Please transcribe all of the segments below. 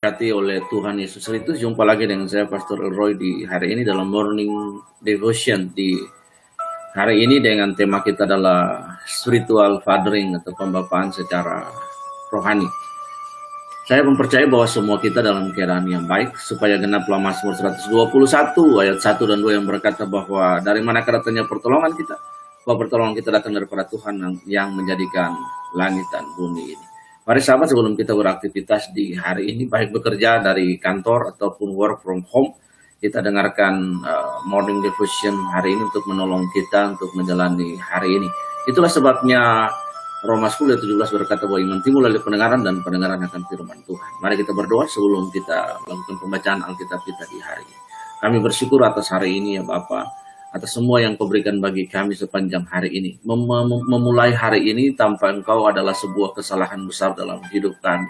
diberkati oleh Tuhan Yesus Kristus. Jumpa lagi dengan saya Pastor Elroy di hari ini dalam morning devotion di hari ini dengan tema kita adalah spiritual fathering atau pembapaan secara rohani. Saya mempercayai bahwa semua kita dalam keadaan yang baik supaya genaplah Mazmur 121 ayat 1 dan 2 yang berkata bahwa dari mana datangnya pertolongan kita? Bahwa pertolongan kita datang daripada Tuhan yang menjadikan langit dan bumi ini. Mari sahabat sebelum kita beraktivitas di hari ini, baik bekerja dari kantor ataupun work from home, kita dengarkan uh, morning devotion hari ini untuk menolong kita untuk menjalani hari ini. Itulah sebabnya Roma 10 ayat 17 berkata bahwa iman timbul dari pendengaran dan pendengaran akan firman Tuhan. Mari kita berdoa sebelum kita melakukan pembacaan Alkitab kita di hari ini. Kami bersyukur atas hari ini ya Bapak atas semua yang kau berikan bagi kami sepanjang hari ini. Mem mem memulai hari ini tanpa engkau adalah sebuah kesalahan besar dalam hidup kami.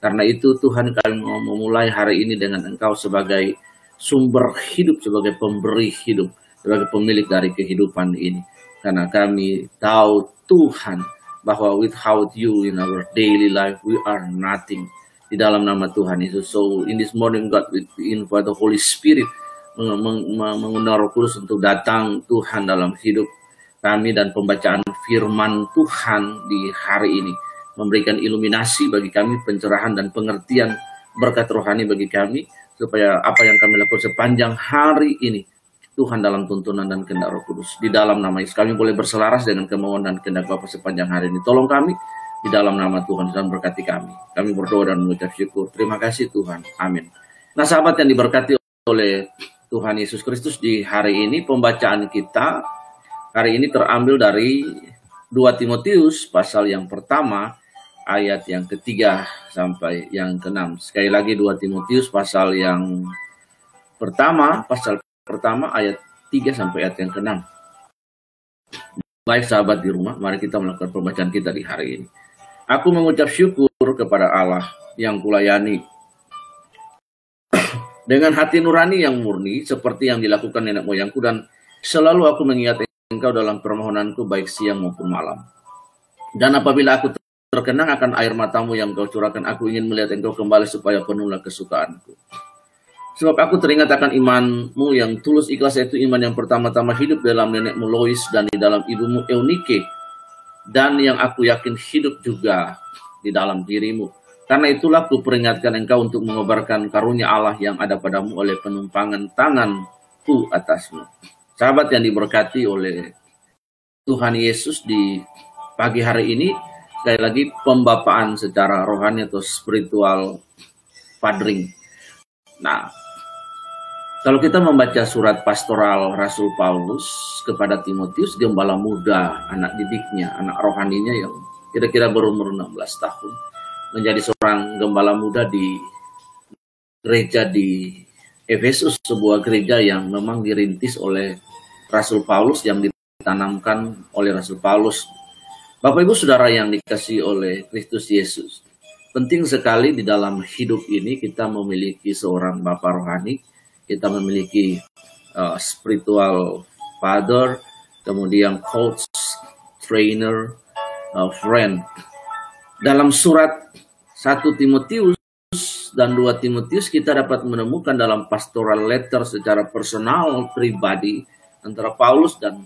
Karena itu Tuhan kami mau memulai hari ini dengan engkau sebagai sumber hidup, sebagai pemberi hidup, sebagai pemilik dari kehidupan ini. Karena kami tahu Tuhan bahwa without you in our daily life we are nothing. Di dalam nama Tuhan Yesus. So in this morning God we invite the Holy Spirit mengundang Roh Kudus untuk datang Tuhan dalam hidup kami dan pembacaan firman Tuhan di hari ini memberikan iluminasi bagi kami, pencerahan dan pengertian berkat rohani bagi kami supaya apa yang kami lakukan sepanjang hari ini Tuhan dalam tuntunan dan kehendak Roh Kudus di dalam nama Yesus kami boleh berselaras dengan kemauan dan kehendak Bapa sepanjang hari ini. Tolong kami di dalam nama Tuhan dan berkati kami. Kami berdoa dan mengucap syukur. Terima kasih Tuhan. Amin. Nah sahabat yang diberkati oleh Tuhan Yesus Kristus di hari ini pembacaan kita hari ini terambil dari 2 Timotius pasal yang pertama ayat yang ketiga sampai yang keenam. Sekali lagi 2 Timotius pasal yang pertama pasal pertama ayat 3 sampai ayat yang keenam. Baik sahabat di rumah, mari kita melakukan pembacaan kita di hari ini. Aku mengucap syukur kepada Allah yang kulayani dengan hati nurani yang murni seperti yang dilakukan nenek moyangku dan selalu aku mengingat engkau dalam permohonanku baik siang maupun malam. Dan apabila aku terkenang akan air matamu yang kau curahkan, aku ingin melihat engkau kembali supaya penuhlah kesukaanku. Sebab aku teringat akan imanmu yang tulus ikhlas itu iman yang pertama-tama hidup dalam nenekmu Lois dan di dalam ibumu Eunike dan yang aku yakin hidup juga di dalam dirimu karena itulah ku peringatkan engkau untuk mengobarkan karunia Allah yang ada padamu oleh penumpangan tanganku atasmu. Sahabat yang diberkati oleh Tuhan Yesus di pagi hari ini, sekali lagi pembapaan secara rohani atau spiritual fathering. Nah, kalau kita membaca surat pastoral Rasul Paulus kepada Timotius, gembala muda, anak didiknya, anak rohaninya yang kira-kira berumur 16 tahun, menjadi seorang gembala muda di gereja di Efesus, sebuah gereja yang memang dirintis oleh Rasul Paulus yang ditanamkan oleh Rasul Paulus. Bapak Ibu Saudara yang dikasih oleh Kristus Yesus. Penting sekali di dalam hidup ini kita memiliki seorang Bapak rohani, kita memiliki uh, spiritual father, kemudian coach, trainer, uh, friend. Dalam surat 1 Timotius dan 2 Timotius kita dapat menemukan dalam pastoral letter secara personal pribadi antara Paulus dan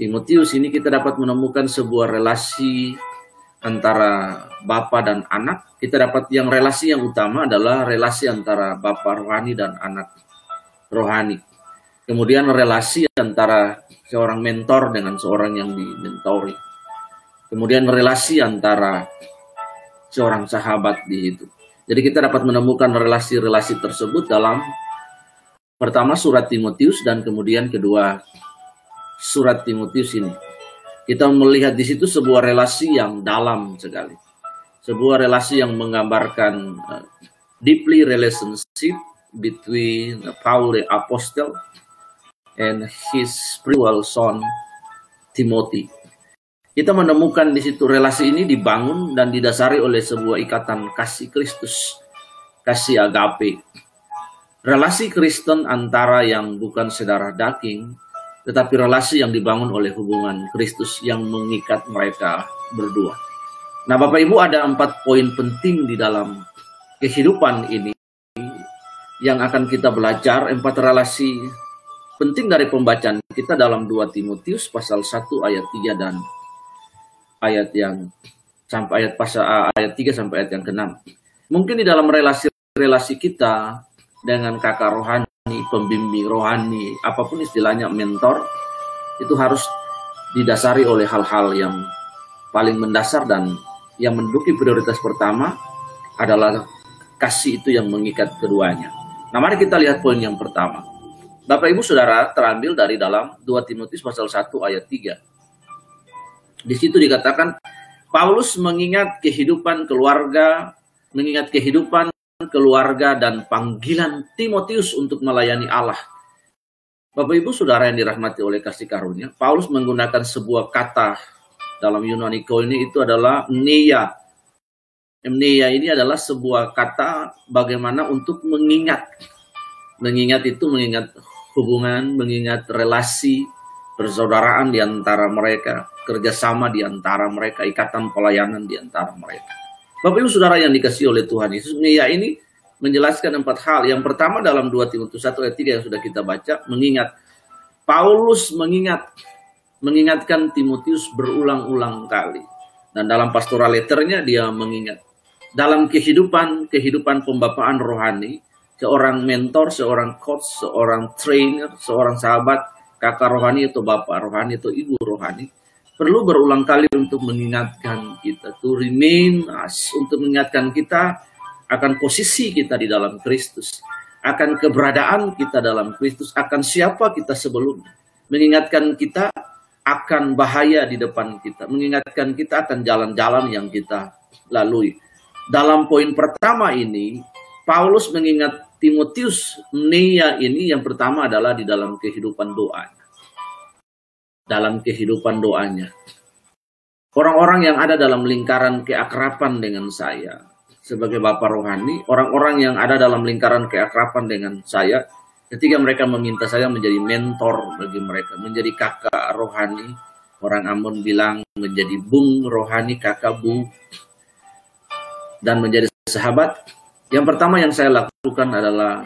Timotius ini kita dapat menemukan sebuah relasi antara bapak dan anak. Kita dapat yang relasi yang utama adalah relasi antara bapak rohani dan anak rohani. Kemudian relasi antara seorang mentor dengan seorang yang dimentori. Kemudian relasi antara seorang sahabat di itu. Jadi kita dapat menemukan relasi-relasi tersebut dalam pertama surat Timotius dan kemudian kedua surat Timotius ini. Kita melihat di situ sebuah relasi yang dalam sekali. Sebuah relasi yang menggambarkan uh, deeply relationship between Paul the apostle and his spiritual son Timothy. Kita menemukan di situ relasi ini dibangun dan didasari oleh sebuah ikatan kasih Kristus, kasih agape. Relasi Kristen antara yang bukan saudara daging, tetapi relasi yang dibangun oleh hubungan Kristus yang mengikat mereka berdua. Nah, Bapak Ibu ada empat poin penting di dalam kehidupan ini yang akan kita belajar empat relasi penting dari pembacaan kita dalam 2 Timotius pasal 1 ayat 3 dan ayat yang sampai ayat pasal ayat 3 sampai ayat yang ke-6. Mungkin di dalam relasi-relasi kita dengan kakak rohani, pembimbing rohani, apa pun istilahnya mentor, itu harus didasari oleh hal-hal yang paling mendasar dan yang menduduki prioritas pertama adalah kasih itu yang mengikat keduanya. Nah, mari kita lihat poin yang pertama. Bapak Ibu Saudara terambil dari dalam 2 Timotius pasal 1 ayat 3. Di situ dikatakan Paulus mengingat kehidupan keluarga, mengingat kehidupan keluarga dan panggilan Timotius untuk melayani Allah. Bapak Ibu Saudara yang dirahmati oleh kasih karunia, Paulus menggunakan sebuah kata dalam Yunani ini itu adalah mneia. Mneia ini adalah sebuah kata bagaimana untuk mengingat. Mengingat itu mengingat hubungan, mengingat relasi, persaudaraan di antara mereka, kerjasama di antara mereka, ikatan pelayanan di antara mereka. Bapak Ibu Saudara yang dikasih oleh Tuhan Yesus, ya ini menjelaskan empat hal. Yang pertama dalam 2 Timotius 1 ayat 3 yang sudah kita baca, mengingat. Paulus mengingat, mengingatkan Timotius berulang-ulang kali. Dan dalam pastoral letternya dia mengingat. Dalam kehidupan, kehidupan pembapaan rohani, seorang mentor, seorang coach, seorang trainer, seorang sahabat, kakak rohani atau bapak rohani atau ibu rohani. Perlu berulang kali untuk mengingatkan kita to remain us untuk mengingatkan kita akan posisi kita di dalam Kristus akan keberadaan kita dalam Kristus akan siapa kita sebelumnya. Mengingatkan kita akan bahaya di depan kita mengingatkan kita akan jalan-jalan yang kita lalui. Dalam poin pertama ini Paulus mengingat Timotius Nia ini yang pertama adalah di dalam kehidupan doanya. Dalam kehidupan doanya. Orang-orang yang ada dalam lingkaran keakrapan dengan saya sebagai Bapak Rohani, orang-orang yang ada dalam lingkaran keakrapan dengan saya, ketika mereka meminta saya menjadi mentor bagi mereka, menjadi kakak rohani, orang Ambon bilang menjadi bung rohani, kakak bung, dan menjadi sahabat, yang pertama yang saya lakukan adalah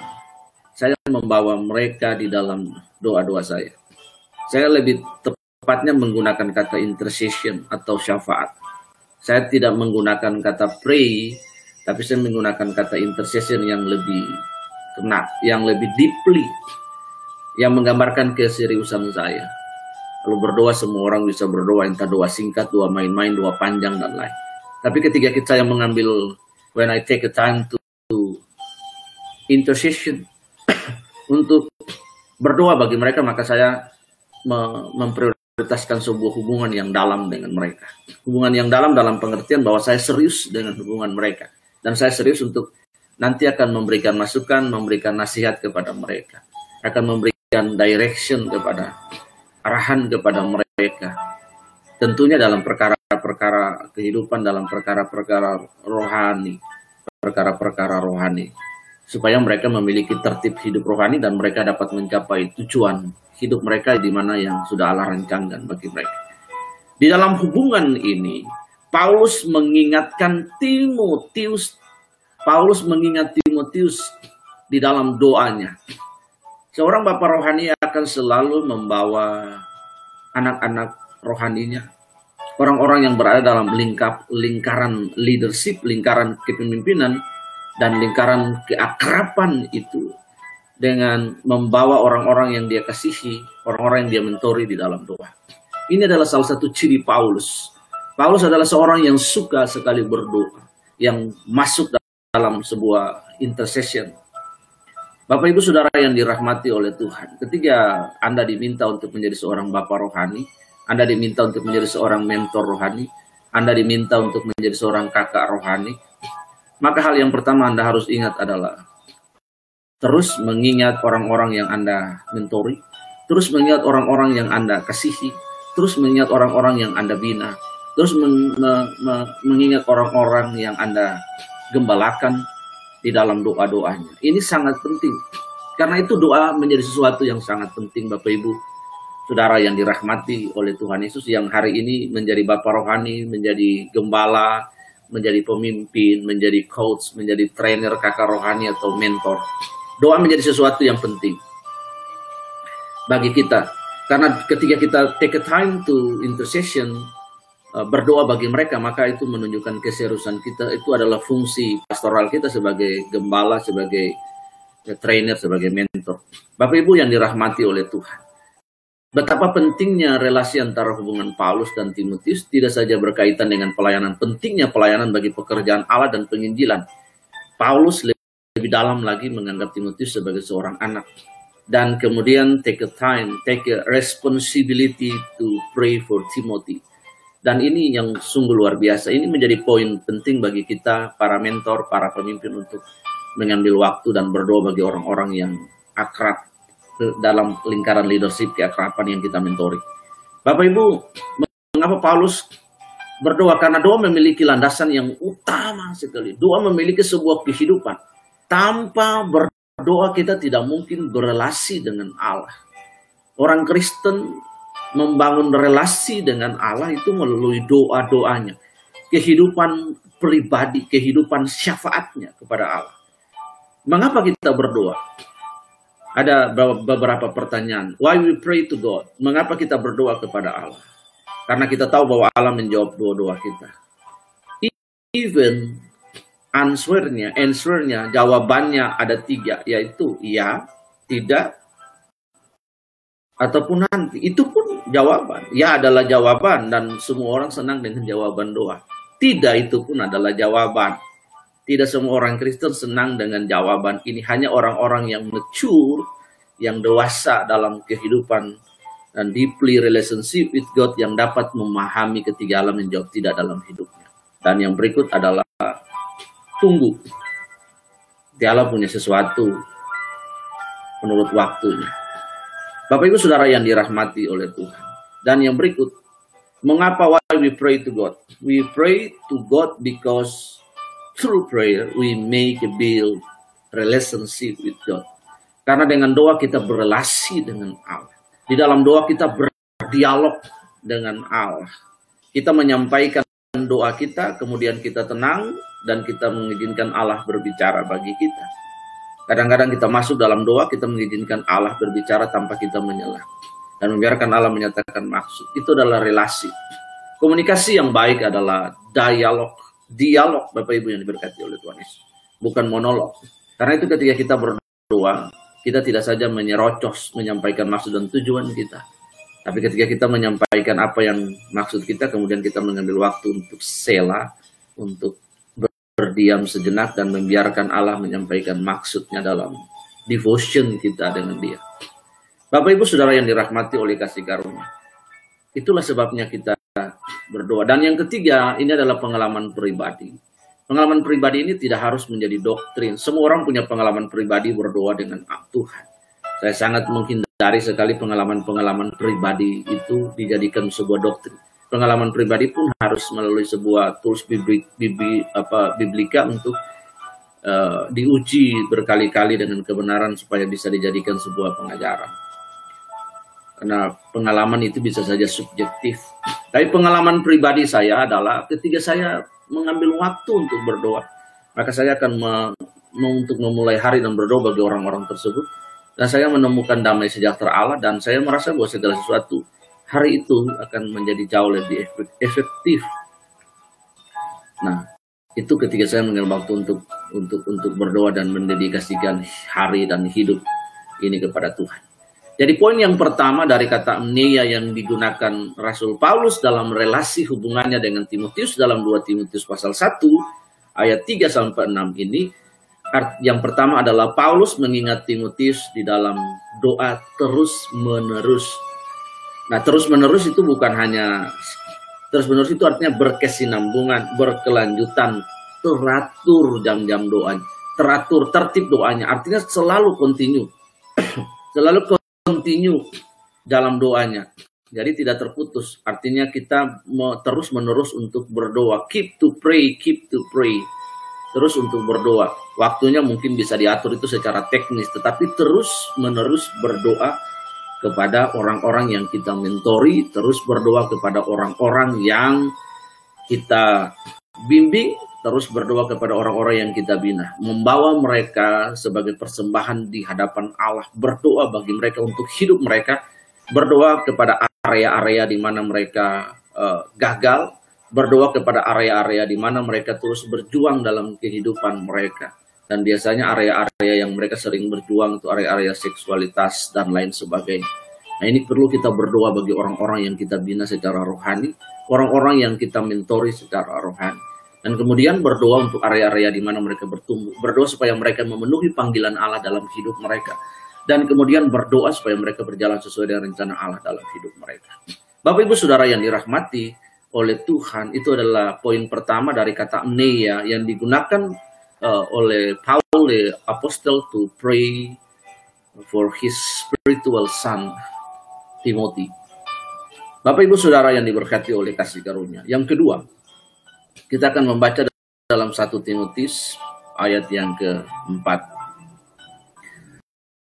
saya membawa mereka di dalam doa-doa saya. Saya lebih tepatnya menggunakan kata intercession atau syafaat. Saya tidak menggunakan kata pray, tapi saya menggunakan kata intercession yang lebih kena, yang lebih deeply, yang menggambarkan keseriusan saya. Lalu berdoa semua orang bisa berdoa, entah doa singkat, doa main-main, doa panjang dan lain. Tapi ketika kita yang mengambil when I take a time to intercession untuk berdoa bagi mereka maka saya memprioritaskan sebuah hubungan yang dalam dengan mereka. Hubungan yang dalam dalam pengertian bahwa saya serius dengan hubungan mereka dan saya serius untuk nanti akan memberikan masukan, memberikan nasihat kepada mereka, akan memberikan direction kepada arahan kepada mereka. Tentunya dalam perkara-perkara kehidupan, dalam perkara-perkara rohani, perkara-perkara rohani supaya mereka memiliki tertib hidup rohani dan mereka dapat mencapai tujuan hidup mereka di mana yang sudah Allah rencangkan bagi mereka. Di dalam hubungan ini, Paulus mengingatkan Timotius, Paulus mengingat Timotius di dalam doanya. Seorang bapak rohani akan selalu membawa anak-anak rohaninya, orang-orang yang berada dalam lingkap lingkaran leadership, lingkaran kepemimpinan, dan lingkaran keakraban itu dengan membawa orang-orang yang dia kasihi, orang-orang yang dia mentori di dalam doa. Ini adalah salah satu ciri Paulus. Paulus adalah seorang yang suka sekali berdoa, yang masuk dalam sebuah intercession. Bapak Ibu Saudara yang dirahmati oleh Tuhan, ketika Anda diminta untuk menjadi seorang bapak rohani, Anda diminta untuk menjadi seorang mentor rohani, Anda diminta untuk menjadi seorang kakak rohani, maka hal yang pertama Anda harus ingat adalah terus mengingat orang-orang yang Anda mentori, terus mengingat orang-orang yang Anda kasihi, terus mengingat orang-orang yang Anda bina, terus men me me mengingat orang-orang yang Anda gembalakan di dalam doa-doanya. Ini sangat penting. Karena itu doa menjadi sesuatu yang sangat penting Bapak Ibu, Saudara yang dirahmati oleh Tuhan Yesus yang hari ini menjadi Bapak Rohani, menjadi gembala, menjadi pemimpin, menjadi coach, menjadi trainer kakak rohani atau mentor. Doa menjadi sesuatu yang penting bagi kita. Karena ketika kita take a time to intercession, uh, berdoa bagi mereka, maka itu menunjukkan keseriusan kita. Itu adalah fungsi pastoral kita sebagai gembala, sebagai trainer, sebagai mentor. Bapak Ibu yang dirahmati oleh Tuhan. Betapa pentingnya relasi antara hubungan Paulus dan Timotius tidak saja berkaitan dengan pelayanan, pentingnya pelayanan bagi pekerjaan Allah dan penginjilan. Paulus lebih dalam lagi menganggap Timotius sebagai seorang anak dan kemudian take a time, take a responsibility to pray for Timothy. Dan ini yang sungguh luar biasa. Ini menjadi poin penting bagi kita, para mentor, para pemimpin untuk mengambil waktu dan berdoa bagi orang-orang yang akrab dalam lingkaran leadership keakraban yang kita mentori. Bapak Ibu, mengapa Paulus berdoa? Karena doa memiliki landasan yang utama sekali. Doa memiliki sebuah kehidupan. Tanpa berdoa kita tidak mungkin berelasi dengan Allah. Orang Kristen membangun relasi dengan Allah itu melalui doa-doanya. Kehidupan pribadi, kehidupan syafaatnya kepada Allah. Mengapa kita berdoa? Ada beberapa pertanyaan. Why we pray to God? Mengapa kita berdoa kepada Allah? Karena kita tahu bahwa Allah menjawab doa-doa kita. Even answernya, answernya, jawabannya ada tiga, yaitu ya, tidak, ataupun nanti. Itu pun jawaban. Ya adalah jawaban dan semua orang senang dengan jawaban doa. Tidak itu pun adalah jawaban. Tidak semua orang Kristen senang dengan jawaban ini. Hanya orang-orang yang mature, yang dewasa dalam kehidupan dan deeply relationship with God yang dapat memahami ketiga alam menjawab tidak dalam hidupnya. Dan yang berikut adalah tunggu. Dia punya sesuatu menurut waktunya. Bapak Ibu Saudara yang dirahmati oleh Tuhan. Dan yang berikut, mengapa why we pray to God? We pray to God because through prayer we make a build relationship with God. Karena dengan doa kita berrelasi dengan Allah. Di dalam doa kita berdialog dengan Allah. Kita menyampaikan doa kita, kemudian kita tenang dan kita mengizinkan Allah berbicara bagi kita. Kadang-kadang kita masuk dalam doa, kita mengizinkan Allah berbicara tanpa kita menyela. Dan membiarkan Allah menyatakan maksud. Itu adalah relasi. Komunikasi yang baik adalah dialog dialog Bapak Ibu yang diberkati oleh Tuhan Yesus, bukan monolog. Karena itu ketika kita berdoa, kita tidak saja menyerocos menyampaikan maksud dan tujuan kita, tapi ketika kita menyampaikan apa yang maksud kita, kemudian kita mengambil waktu untuk sela, untuk berdiam sejenak dan membiarkan Allah menyampaikan maksudnya dalam devotion kita dengan dia. Bapak Ibu Saudara yang dirahmati oleh kasih karunia. Itulah sebabnya kita berdoa. Dan yang ketiga, ini adalah pengalaman pribadi. Pengalaman pribadi ini tidak harus menjadi doktrin. Semua orang punya pengalaman pribadi berdoa dengan Tuhan. Saya sangat menghindari sekali pengalaman-pengalaman pribadi itu dijadikan sebuah doktrin. Pengalaman pribadi pun harus melalui sebuah tools bibli, bibli, apa, biblika untuk uh, diuji berkali-kali dengan kebenaran supaya bisa dijadikan sebuah pengajaran karena pengalaman itu bisa saja subjektif. Tapi pengalaman pribadi saya adalah ketika saya mengambil waktu untuk berdoa, maka saya akan me, me, untuk memulai hari dan berdoa bagi orang-orang tersebut, dan saya menemukan damai sejahtera Allah dan saya merasa bahwa segala sesuatu hari itu akan menjadi jauh lebih efektif. Nah, itu ketika saya mengambil waktu untuk untuk untuk berdoa dan mendedikasikan hari dan hidup ini kepada Tuhan. Jadi poin yang pertama dari kata amneia yang digunakan Rasul Paulus dalam relasi hubungannya dengan Timotius dalam 2 Timotius pasal 1 ayat 3 sampai 6 ini yang pertama adalah Paulus mengingat Timotius di dalam doa terus menerus. Nah, terus menerus itu bukan hanya terus menerus itu artinya berkesinambungan, berkelanjutan, teratur jam-jam doanya, teratur tertib doanya, artinya selalu kontinu. selalu continue dalam doanya. Jadi tidak terputus. Artinya kita terus menerus untuk berdoa. Keep to pray, keep to pray. Terus untuk berdoa. Waktunya mungkin bisa diatur itu secara teknis. Tetapi terus menerus berdoa kepada orang-orang yang kita mentori. Terus berdoa kepada orang-orang yang kita bimbing, terus berdoa kepada orang-orang yang kita bina, membawa mereka sebagai persembahan di hadapan Allah, berdoa bagi mereka untuk hidup mereka, berdoa kepada area-area di mana mereka uh, gagal, berdoa kepada area-area di mana mereka terus berjuang dalam kehidupan mereka. Dan biasanya area-area yang mereka sering berjuang itu area-area seksualitas dan lain sebagainya. Nah ini perlu kita berdoa bagi orang-orang yang kita bina secara rohani, orang-orang yang kita mentori secara rohani. Dan kemudian berdoa untuk area-area di mana mereka bertumbuh. Berdoa supaya mereka memenuhi panggilan Allah dalam hidup mereka. Dan kemudian berdoa supaya mereka berjalan sesuai dengan rencana Allah dalam hidup mereka. Bapak Ibu Saudara yang dirahmati oleh Tuhan, itu adalah poin pertama dari kata neia yang digunakan uh, oleh Paul the apostle to pray for his spiritual son Timothy. Bapak Ibu Saudara yang diberkati oleh kasih karunia. Yang kedua, kita akan membaca dalam satu Timotius ayat yang keempat.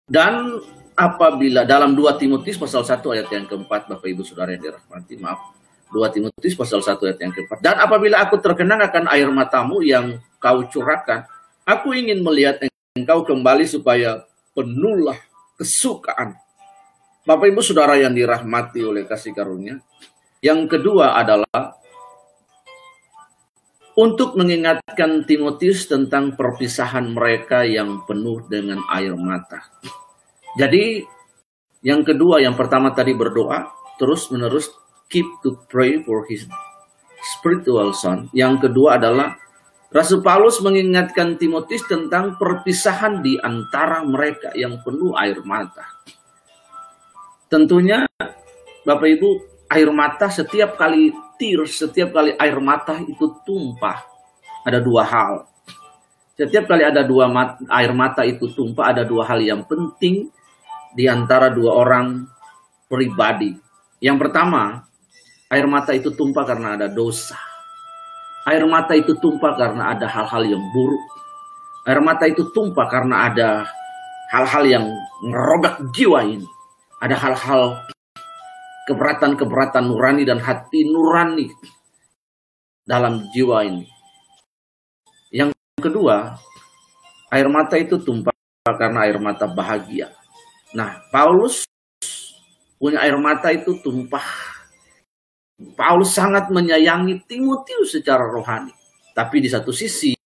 Dan apabila dalam dua Timotius pasal 1 ayat yang keempat, Bapak Ibu Saudara yang dirahmati, maaf, dua Timotius pasal 1 ayat yang keempat. Dan apabila aku terkenang akan air matamu yang kau curahkan, aku ingin melihat engkau kembali supaya penuhlah kesukaan Bapak Ibu Saudara yang dirahmati oleh kasih karunia. Yang kedua adalah untuk mengingatkan Timotius tentang perpisahan mereka yang penuh dengan air mata. Jadi yang kedua, yang pertama tadi berdoa, terus menerus keep to pray for his spiritual son. Yang kedua adalah Rasul Paulus mengingatkan Timotius tentang perpisahan di antara mereka yang penuh air mata. Tentunya Bapak Ibu air mata setiap kali tir, setiap kali air mata itu tumpah. Ada dua hal. Setiap kali ada dua mat, air mata itu tumpah, ada dua hal yang penting di antara dua orang pribadi. Yang pertama, air mata itu tumpah karena ada dosa. Air mata itu tumpah karena ada hal-hal yang buruk. Air mata itu tumpah karena ada hal-hal yang merobek jiwa ini ada hal-hal keberatan-keberatan nurani dan hati nurani dalam jiwa ini. Yang kedua, air mata itu tumpah karena air mata bahagia. Nah, Paulus punya air mata itu tumpah. Paulus sangat menyayangi Timotius secara rohani. Tapi di satu sisi,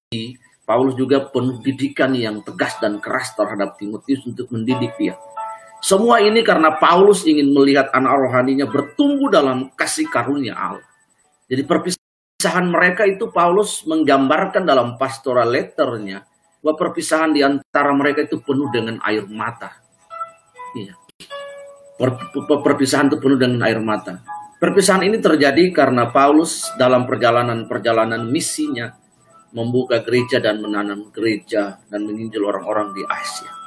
Paulus juga penuh didikan yang tegas dan keras terhadap Timotius untuk mendidik dia. Semua ini karena Paulus ingin melihat anak rohaninya bertumbuh dalam kasih karunia Allah. Jadi perpisahan mereka itu Paulus menggambarkan dalam pastoral letternya bahwa perpisahan di antara mereka itu penuh dengan air mata. Iya. Per, perpisahan itu penuh dengan air mata. Perpisahan ini terjadi karena Paulus dalam perjalanan-perjalanan misinya membuka gereja dan menanam gereja dan menginjil orang-orang di Asia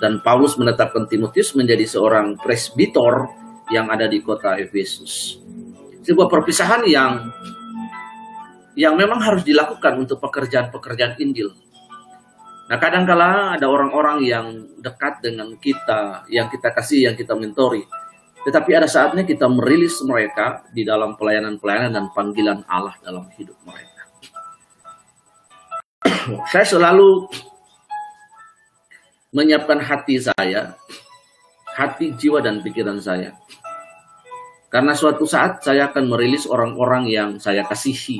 dan Paulus menetapkan Timotius menjadi seorang presbitor yang ada di kota Efesus. Sebuah perpisahan yang yang memang harus dilakukan untuk pekerjaan-pekerjaan Injil. Nah, kadangkala ada orang-orang yang dekat dengan kita, yang kita kasih, yang kita mentori. Tetapi ada saatnya kita merilis mereka di dalam pelayanan-pelayanan dan panggilan Allah dalam hidup mereka. Saya selalu menyiapkan hati saya, hati, jiwa, dan pikiran saya. Karena suatu saat saya akan merilis orang-orang yang saya kasihi,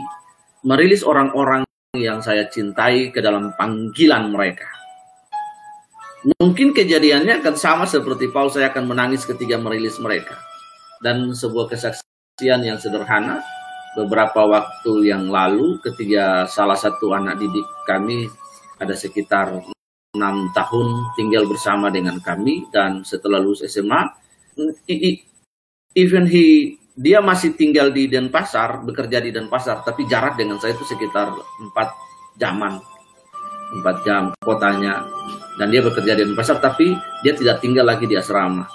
merilis orang-orang yang saya cintai ke dalam panggilan mereka. Mungkin kejadiannya akan sama seperti Paul, saya akan menangis ketika merilis mereka. Dan sebuah kesaksian yang sederhana, beberapa waktu yang lalu ketika salah satu anak didik kami ada sekitar enam tahun tinggal bersama dengan kami dan setelah lulus SMA even he dia masih tinggal di Denpasar bekerja di Denpasar tapi jarak dengan saya itu sekitar empat jaman empat jam kotanya. Dan dia bekerja di Denpasar tapi dia tidak tinggal lagi di asrama.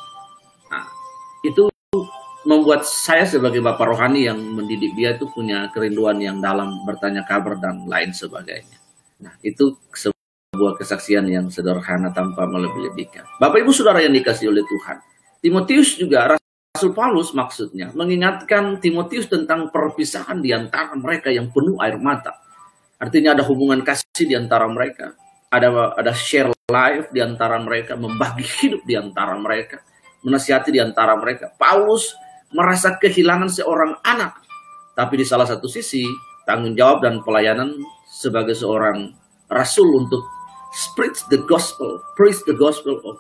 Nah, itu membuat saya sebagai bapak rohani yang mendidik dia itu punya kerinduan yang dalam bertanya kabar dan lain sebagainya. Nah itu sebuah kesaksian yang sederhana tanpa melebih-lebihkan. Bapak Ibu Saudara yang dikasih oleh Tuhan. Timotius juga Rasul Paulus maksudnya mengingatkan Timotius tentang perpisahan di antara mereka yang penuh air mata. Artinya ada hubungan kasih di antara mereka, ada ada share life di antara mereka, membagi hidup di antara mereka, menasihati di antara mereka. Paulus merasa kehilangan seorang anak, tapi di salah satu sisi tanggung jawab dan pelayanan sebagai seorang rasul untuk spread the gospel, preach the gospel of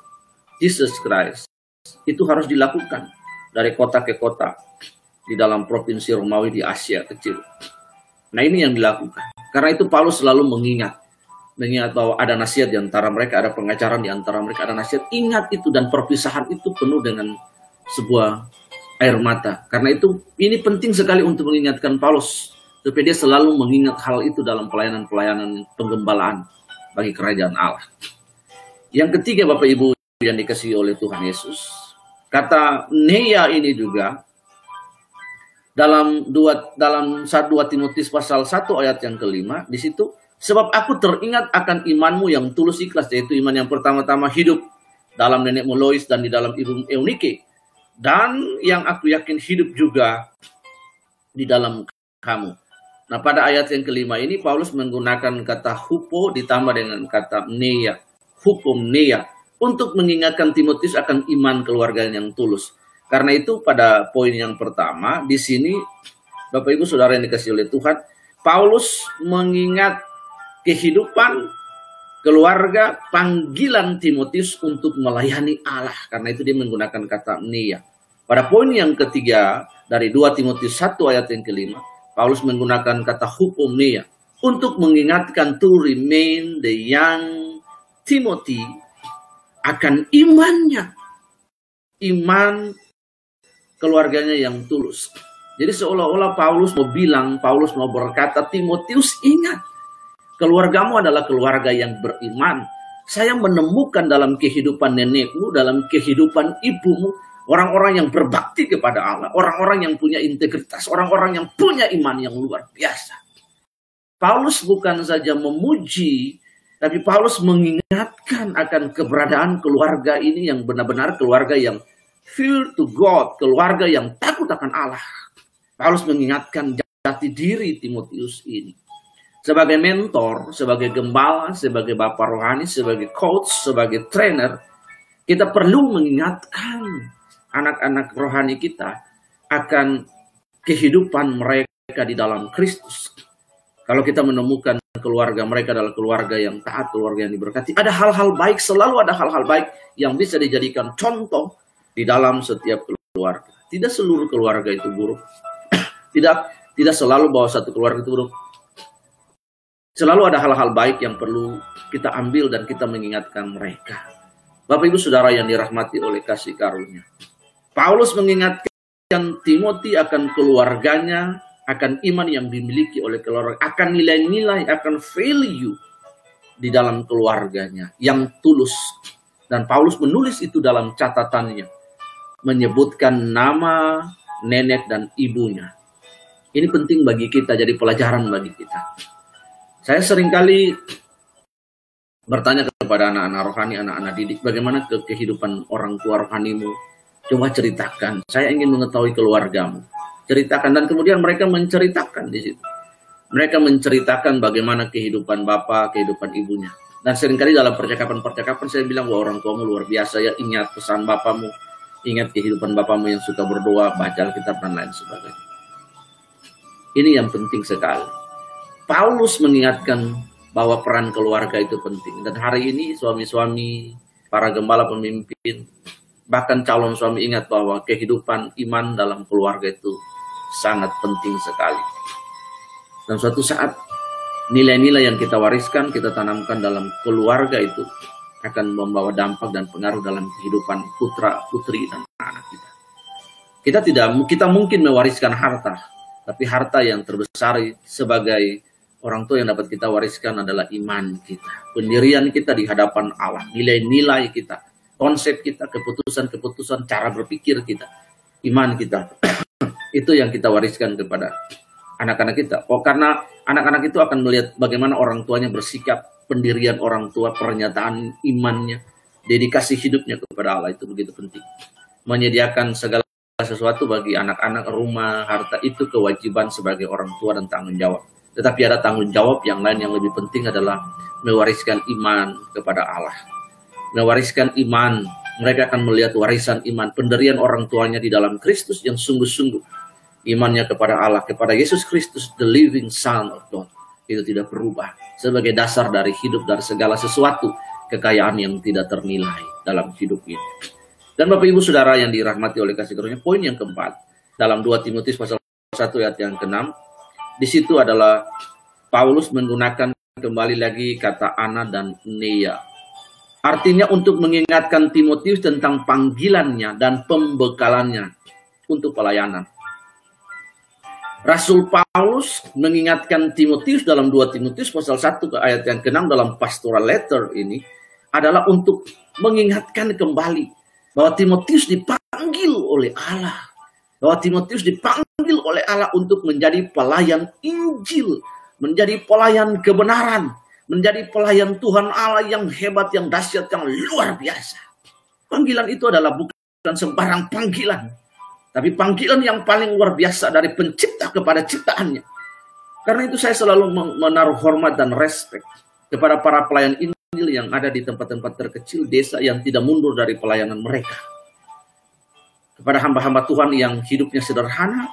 Jesus Christ. Itu harus dilakukan dari kota ke kota di dalam provinsi Romawi di Asia kecil. Nah ini yang dilakukan. Karena itu Paulus selalu mengingat, mengingat bahwa ada nasihat di antara mereka, ada pengajaran di antara mereka, ada nasihat. Ingat itu dan perpisahan itu penuh dengan sebuah air mata. Karena itu ini penting sekali untuk mengingatkan Paulus supaya dia selalu mengingat hal itu dalam pelayanan-pelayanan penggembalaan bagi kerajaan Allah. Yang ketiga Bapak Ibu yang dikasihi oleh Tuhan Yesus, kata Neya ini juga dalam dua dalam satu dua Timotius pasal 1 ayat yang kelima di situ sebab aku teringat akan imanmu yang tulus ikhlas yaitu iman yang pertama-tama hidup dalam nenekmu Lois dan di dalam ibu Eunike dan yang aku yakin hidup juga di dalam kamu. Nah pada ayat yang kelima ini Paulus menggunakan kata hupo ditambah dengan kata neya, hukum neya untuk mengingatkan Timotius akan iman keluarga yang tulus. Karena itu pada poin yang pertama di sini Bapak Ibu Saudara yang dikasih oleh Tuhan, Paulus mengingat kehidupan keluarga panggilan Timotius untuk melayani Allah. Karena itu dia menggunakan kata nia. Pada poin yang ketiga dari 2 Timotius 1 ayat yang kelima, Paulus menggunakan kata hukum nia untuk mengingatkan to remain the young Timothy akan imannya. Iman keluarganya yang tulus. Jadi seolah-olah Paulus mau bilang, Paulus mau berkata, Timotius ingat, keluargamu adalah keluarga yang beriman. Saya menemukan dalam kehidupan nenekmu, dalam kehidupan ibumu, orang-orang yang berbakti kepada Allah, orang-orang yang punya integritas, orang-orang yang punya iman yang luar biasa. Paulus bukan saja memuji, tapi Paulus mengingatkan akan keberadaan keluarga ini yang benar-benar keluarga yang fear to God, keluarga yang takut akan Allah. Harus mengingatkan jati diri Timotius ini. Sebagai mentor, sebagai gembala, sebagai bapak rohani, sebagai coach, sebagai trainer, kita perlu mengingatkan anak-anak rohani kita akan kehidupan mereka di dalam Kristus. Kalau kita menemukan keluarga mereka adalah keluarga yang taat, keluarga yang diberkati, ada hal-hal baik, selalu ada hal-hal baik yang bisa dijadikan contoh di dalam setiap keluarga. Tidak seluruh keluarga itu buruk. tidak tidak selalu bahwa satu keluarga itu buruk. Selalu ada hal-hal baik yang perlu kita ambil dan kita mengingatkan mereka. Bapak Ibu Saudara yang dirahmati oleh kasih karunia. Paulus mengingatkan Timothy akan keluarganya, akan iman yang dimiliki oleh keluarga, akan nilai-nilai, akan value di dalam keluarganya yang tulus. Dan Paulus menulis itu dalam catatannya menyebutkan nama nenek dan ibunya. Ini penting bagi kita, jadi pelajaran bagi kita. Saya sering kali bertanya kepada anak-anak rohani, anak-anak didik, bagaimana ke kehidupan orang tua rohanimu? Coba ceritakan, saya ingin mengetahui keluargamu. Ceritakan, dan kemudian mereka menceritakan di situ. Mereka menceritakan bagaimana kehidupan bapak, kehidupan ibunya. Dan sering kali dalam percakapan-percakapan saya bilang, wah orang tuamu luar biasa ya, ingat pesan bapamu, Ingat kehidupan bapamu yang suka berdoa, baca Alkitab dan lain sebagainya. Ini yang penting sekali. Paulus mengingatkan bahwa peran keluarga itu penting. Dan hari ini suami-suami, para gembala pemimpin, bahkan calon suami ingat bahwa kehidupan iman dalam keluarga itu sangat penting sekali. Dan suatu saat nilai-nilai yang kita wariskan, kita tanamkan dalam keluarga itu akan membawa dampak dan pengaruh dalam kehidupan putra putri dan anak kita. Kita tidak kita mungkin mewariskan harta, tapi harta yang terbesar sebagai orang tua yang dapat kita wariskan adalah iman kita, pendirian kita di hadapan Allah, nilai-nilai kita, konsep kita, keputusan-keputusan, cara berpikir kita, iman kita. itu yang kita wariskan kepada anak-anak kita. Oh, karena anak-anak itu akan melihat bagaimana orang tuanya bersikap pendirian orang tua, pernyataan imannya, dedikasi hidupnya kepada Allah itu begitu penting. Menyediakan segala sesuatu bagi anak-anak rumah, harta itu kewajiban sebagai orang tua dan tanggung jawab. Tetapi ada tanggung jawab yang lain yang lebih penting adalah mewariskan iman kepada Allah. Mewariskan iman, mereka akan melihat warisan iman, penderian orang tuanya di dalam Kristus yang sungguh-sungguh. Imannya kepada Allah, kepada Yesus Kristus, the living Son of God. Itu tidak berubah. Sebagai dasar dari hidup, dari segala sesuatu, kekayaan yang tidak ternilai dalam hidup ini. Dan Bapak Ibu Saudara yang dirahmati oleh kasih karunia, poin yang keempat dalam 2 Timotius pasal 1 ayat yang ke-6, di situ adalah Paulus menggunakan kembali lagi kata ana dan nea. Artinya untuk mengingatkan Timotius tentang panggilannya dan pembekalannya untuk pelayanan. Rasul Paulus mengingatkan Timotius dalam 2 Timotius pasal 1 ke ayat yang ke-6 dalam pastoral letter ini adalah untuk mengingatkan kembali bahwa Timotius dipanggil oleh Allah. Bahwa Timotius dipanggil oleh Allah untuk menjadi pelayan Injil, menjadi pelayan kebenaran, menjadi pelayan Tuhan Allah yang hebat, yang dahsyat, yang luar biasa. Panggilan itu adalah bukan sembarang panggilan, tapi panggilan yang paling luar biasa dari pencipta kepada ciptaannya. Karena itu saya selalu menaruh hormat dan respect kepada para pelayan ini yang ada di tempat-tempat terkecil desa yang tidak mundur dari pelayanan mereka. Kepada hamba-hamba Tuhan yang hidupnya sederhana,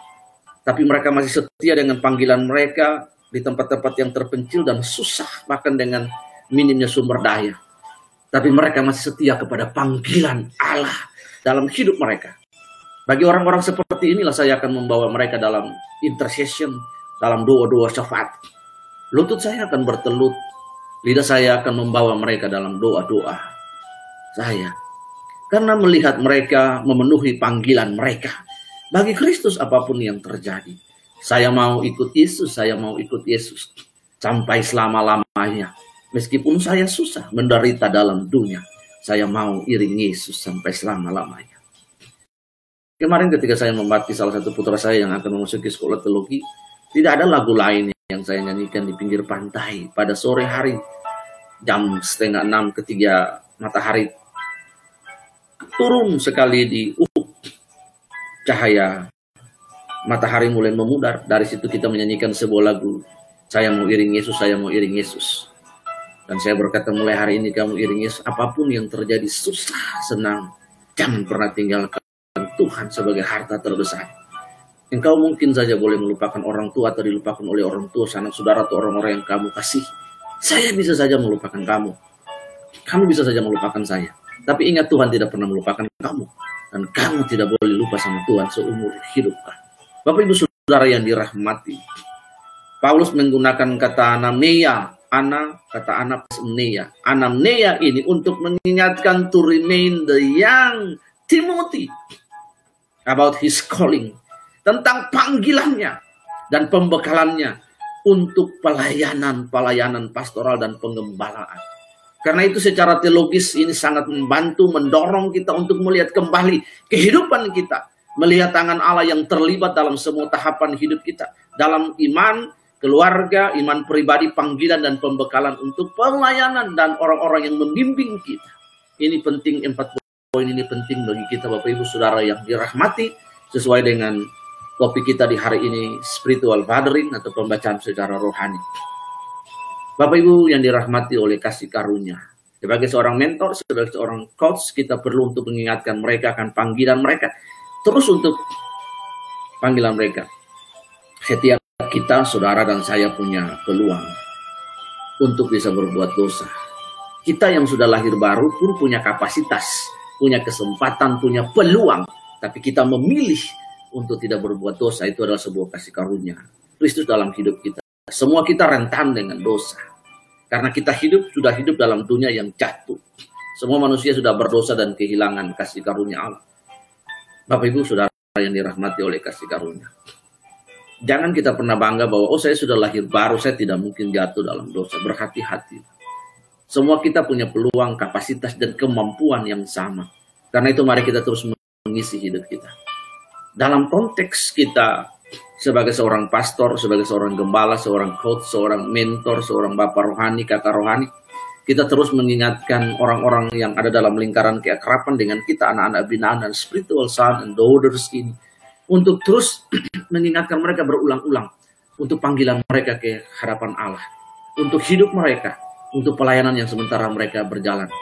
tapi mereka masih setia dengan panggilan mereka di tempat-tempat yang terpencil dan susah, bahkan dengan minimnya sumber daya. Tapi mereka masih setia kepada panggilan Allah dalam hidup mereka. Bagi orang-orang seperti inilah saya akan membawa mereka dalam intercession, dalam doa-doa syafaat. Lutut saya akan bertelut Lidah saya akan membawa mereka dalam doa-doa saya. Karena melihat mereka memenuhi panggilan mereka. Bagi Kristus apa pun yang terjadi. Saya mau ikut Yesus, saya mau ikut Yesus. Sampai selama-lamanya. Meskipun saya susah menderita dalam dunia. Saya mau iring Yesus sampai selama-lamanya. Kemarin ketika saya membaptis salah satu putra saya yang akan memasuki sekolah teologi, tidak ada lagu lain yang saya nyanyikan di pinggir pantai pada sore hari jam setengah enam ketiga matahari turun sekali di ufuk cahaya matahari mulai memudar dari situ kita menyanyikan sebuah lagu saya mau iring Yesus saya mau iring Yesus dan saya berkata mulai hari ini kamu iring Yesus apa pun yang terjadi susah senang jangan pernah tinggalkan Tuhan sebagai harta terbesar Engkau mungkin saja boleh melupakan orang tua atau dilupakan oleh orang tua, sanak saudara atau orang-orang yang kamu kasih. Saya bisa saja melupakan kamu. Kamu bisa saja melupakan saya. Tapi ingat Tuhan tidak pernah melupakan kamu. Dan kamu tidak boleh lupa sama Tuhan seumur hidup. Bapak ibu saudara yang dirahmati. Paulus menggunakan kata anamneia. Ana, kata anak anamneia. Anamneia ini untuk mengingatkan to remain the young Timothy about his calling tentang panggilannya dan pembekalannya untuk pelayanan-pelayanan pastoral dan pengembalaan. Karena itu secara teologis ini sangat membantu, mendorong kita untuk melihat kembali kehidupan kita. Melihat tangan Allah yang terlibat dalam semua tahapan hidup kita. Dalam iman, keluarga, iman pribadi, panggilan dan pembekalan untuk pelayanan dan orang-orang yang membimbing kita. Ini penting, empat poin ini penting bagi kita Bapak Ibu Saudara yang dirahmati sesuai dengan Topik kita di hari ini spiritual fathering atau pembacaan secara rohani. Bapak Ibu yang dirahmati oleh kasih karunia. Sebagai seorang mentor, sebagai seorang coach, kita perlu untuk mengingatkan mereka akan panggilan mereka. Terus untuk panggilan mereka. Setiap kita, saudara dan saya punya peluang untuk bisa berbuat dosa. Kita yang sudah lahir baru pun punya kapasitas, punya kesempatan, punya peluang. Tapi kita memilih untuk tidak berbuat dosa itu adalah sebuah kasih karunia. Kristus dalam hidup kita. Semua kita rentan dengan dosa. Karena kita hidup, sudah hidup dalam dunia yang jatuh. Semua manusia sudah berdosa dan kehilangan kasih karunia Allah. Bapak Ibu saudara yang dirahmati oleh kasih karunia. Jangan kita pernah bangga bahwa, oh saya sudah lahir baru, saya tidak mungkin jatuh dalam dosa. Berhati-hati. Semua kita punya peluang, kapasitas, dan kemampuan yang sama. Karena itu mari kita terus mengisi hidup kita dalam konteks kita sebagai seorang pastor, sebagai seorang gembala, seorang coach, seorang mentor, seorang bapak rohani, kakak rohani, kita terus mengingatkan orang-orang yang ada dalam lingkaran keakraban dengan kita, anak-anak binaan dan spiritual son and daughters ini, untuk terus mengingatkan mereka berulang-ulang untuk panggilan mereka ke hadapan Allah, untuk hidup mereka, untuk pelayanan yang sementara mereka berjalan.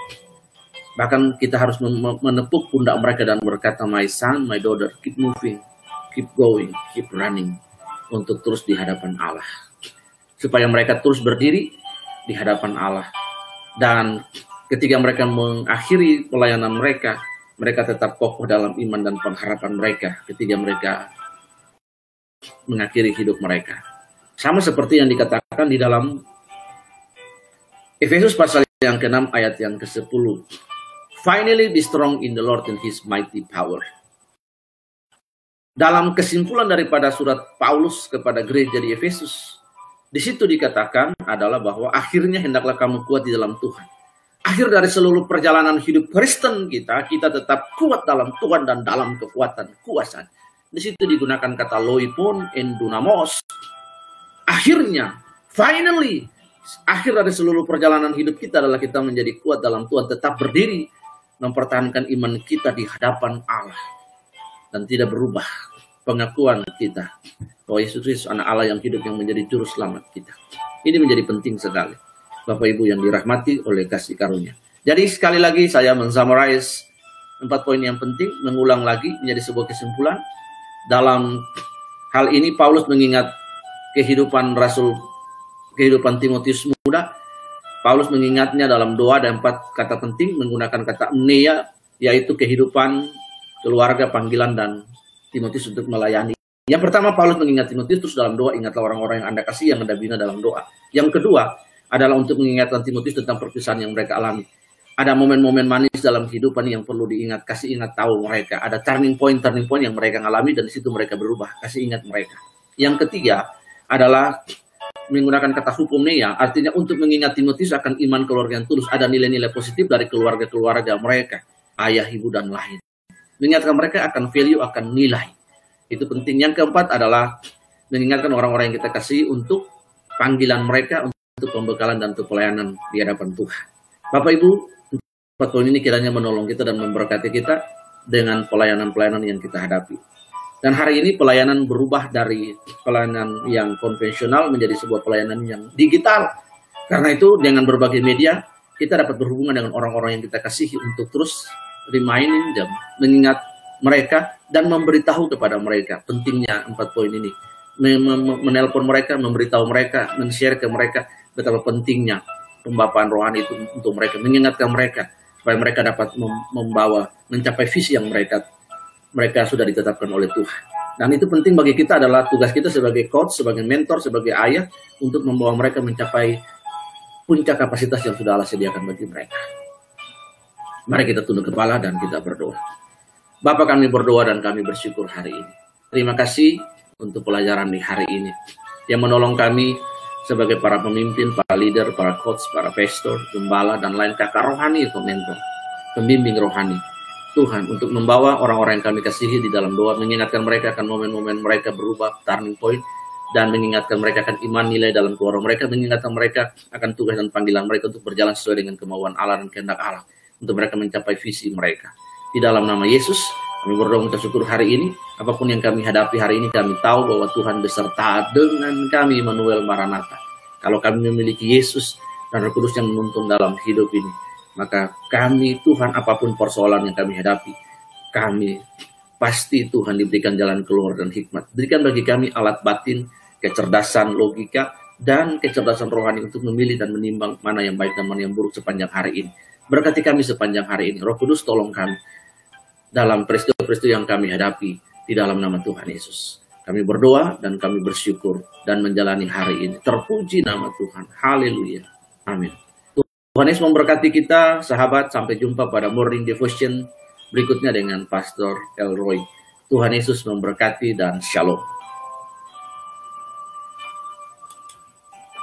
Bahkan kita harus menepuk pundak mereka dan berkata, My son, my daughter, keep moving, keep going, keep running, untuk terus di hadapan Allah. Supaya mereka terus berdiri di hadapan Allah dan ketika mereka mengakhiri pelayanan mereka, mereka tetap kokoh dalam iman dan pengharapan mereka ketika mereka mengakhiri hidup mereka. Sama seperti yang dikatakan di dalam Efesus pasal yang ke-6 ayat yang ke-10. Finally be strong in the Lord and his mighty power. Dalam kesimpulan daripada surat Paulus kepada gereja di Efesus, di situ dikatakan adalah bahwa akhirnya hendaklah kamu kuat di dalam Tuhan. Akhir dari seluruh perjalanan hidup Kristen kita, kita tetap kuat dalam Tuhan dan dalam kekuatan kuasa. Di situ digunakan kata loipon endunamos. Akhirnya, finally, akhir dari seluruh perjalanan hidup kita adalah kita menjadi kuat dalam Tuhan, tetap berdiri, mempertahankan iman kita di hadapan Allah dan tidak berubah pengakuan kita bahwa Yesus Kristus anak Allah yang hidup yang menjadi juru selamat kita. Ini menjadi penting sekali. Bapak Ibu yang dirahmati oleh kasih karunia. Jadi sekali lagi saya mensummarize empat poin yang penting, mengulang lagi menjadi sebuah kesimpulan. Dalam hal ini Paulus mengingat kehidupan Rasul, kehidupan Timotius muda. Paulus mengingatnya dalam doa dan empat kata penting menggunakan kata mnea, yaitu kehidupan, keluarga, panggilan, dan Timotius untuk melayani. Yang pertama Paulus mengingat Timotius terus dalam doa ingatlah orang-orang yang Anda kasih yang Anda bina dalam doa. Yang kedua adalah untuk mengingatkan Timotius tentang perpisahan yang mereka alami. Ada momen-momen manis dalam kehidupan yang perlu diingat, kasih ingat tahu mereka. Ada turning point, turning point yang mereka alami dan di situ mereka berubah, kasih ingat mereka. Yang ketiga adalah menggunakan kata hukum nia, artinya untuk mengingat Timotius akan iman keluarga yang tulus. Ada nilai-nilai positif dari keluarga-keluarga mereka, ayah, ibu, dan lain mengingatkan mereka akan value, akan nilai. Itu penting. Yang keempat adalah mengingatkan orang-orang yang kita kasih untuk panggilan mereka untuk pembekalan dan untuk pelayanan di hadapan Tuhan. Bapak Ibu, empat poin ini kiranya menolong kita dan memberkati kita dengan pelayanan-pelayanan yang kita hadapi. Dan hari ini pelayanan berubah dari pelayanan yang konvensional menjadi sebuah pelayanan yang digital. Karena itu dengan berbagai media kita dapat berhubungan dengan orang-orang yang kita kasihi untuk terus reminding them, mengingat mereka dan memberitahu kepada mereka pentingnya empat poin ini. Menelpon mereka, memberitahu mereka, men-share ke mereka betapa pentingnya pembapaan rohani itu untuk mereka, mengingatkan mereka supaya mereka dapat membawa mencapai visi yang mereka mereka sudah ditetapkan oleh Tuhan. Dan itu penting bagi kita adalah tugas kita sebagai coach, sebagai mentor, sebagai ayah untuk membawa mereka mencapai puncak kapasitas yang sudah Allah sediakan bagi mereka. Mari kita tunduk kepala dan kita berdoa. Bapak kami berdoa dan kami bersyukur hari ini. Terima kasih untuk pelajaran di hari ini yang menolong kami sebagai para pemimpin, para leader, para coach, para pastor, gembala, dan lain kakak rohani atau mentor, pembimbing rohani. Tuhan untuk membawa orang-orang yang kami kasihi di dalam doa, mengingatkan mereka akan momen-momen mereka berubah, turning point, dan mengingatkan mereka akan iman nilai dalam keluarga mereka, mengingatkan mereka akan tugas dan panggilan mereka untuk berjalan sesuai dengan kemauan Allah dan kehendak Allah untuk mereka mencapai visi mereka. Di dalam nama Yesus, kami berdoa untuk syukur hari ini. Apa pun yang kami hadapi hari ini, kami tahu bahwa Tuhan beserta dengan kami, Manuel Maranatha. Kalau kami memiliki Yesus dan Roh Kudus yang menuntun dalam hidup ini, maka kami Tuhan apa pun persoalan yang kami hadapi, kami pasti Tuhan diberikan jalan keluar dan hikmat. Berikan bagi kami alat batin, kecerdasan logika, dan kecerdasan rohani untuk memilih dan menimbang mana yang baik dan mana yang buruk sepanjang hari ini. Berkati kami sepanjang hari ini. Roh Kudus tolong kami dalam peristiwa-peristiwa yang kami hadapi di dalam nama Tuhan Yesus. Kami berdoa dan kami bersyukur dan menjalani hari ini. Terpuji nama Tuhan. Haleluya. Amin. Tuhan Yesus memberkati kita, sahabat. Sampai jumpa pada morning devotion berikutnya dengan Pastor Elroy. Tuhan Yesus memberkati dan shalom.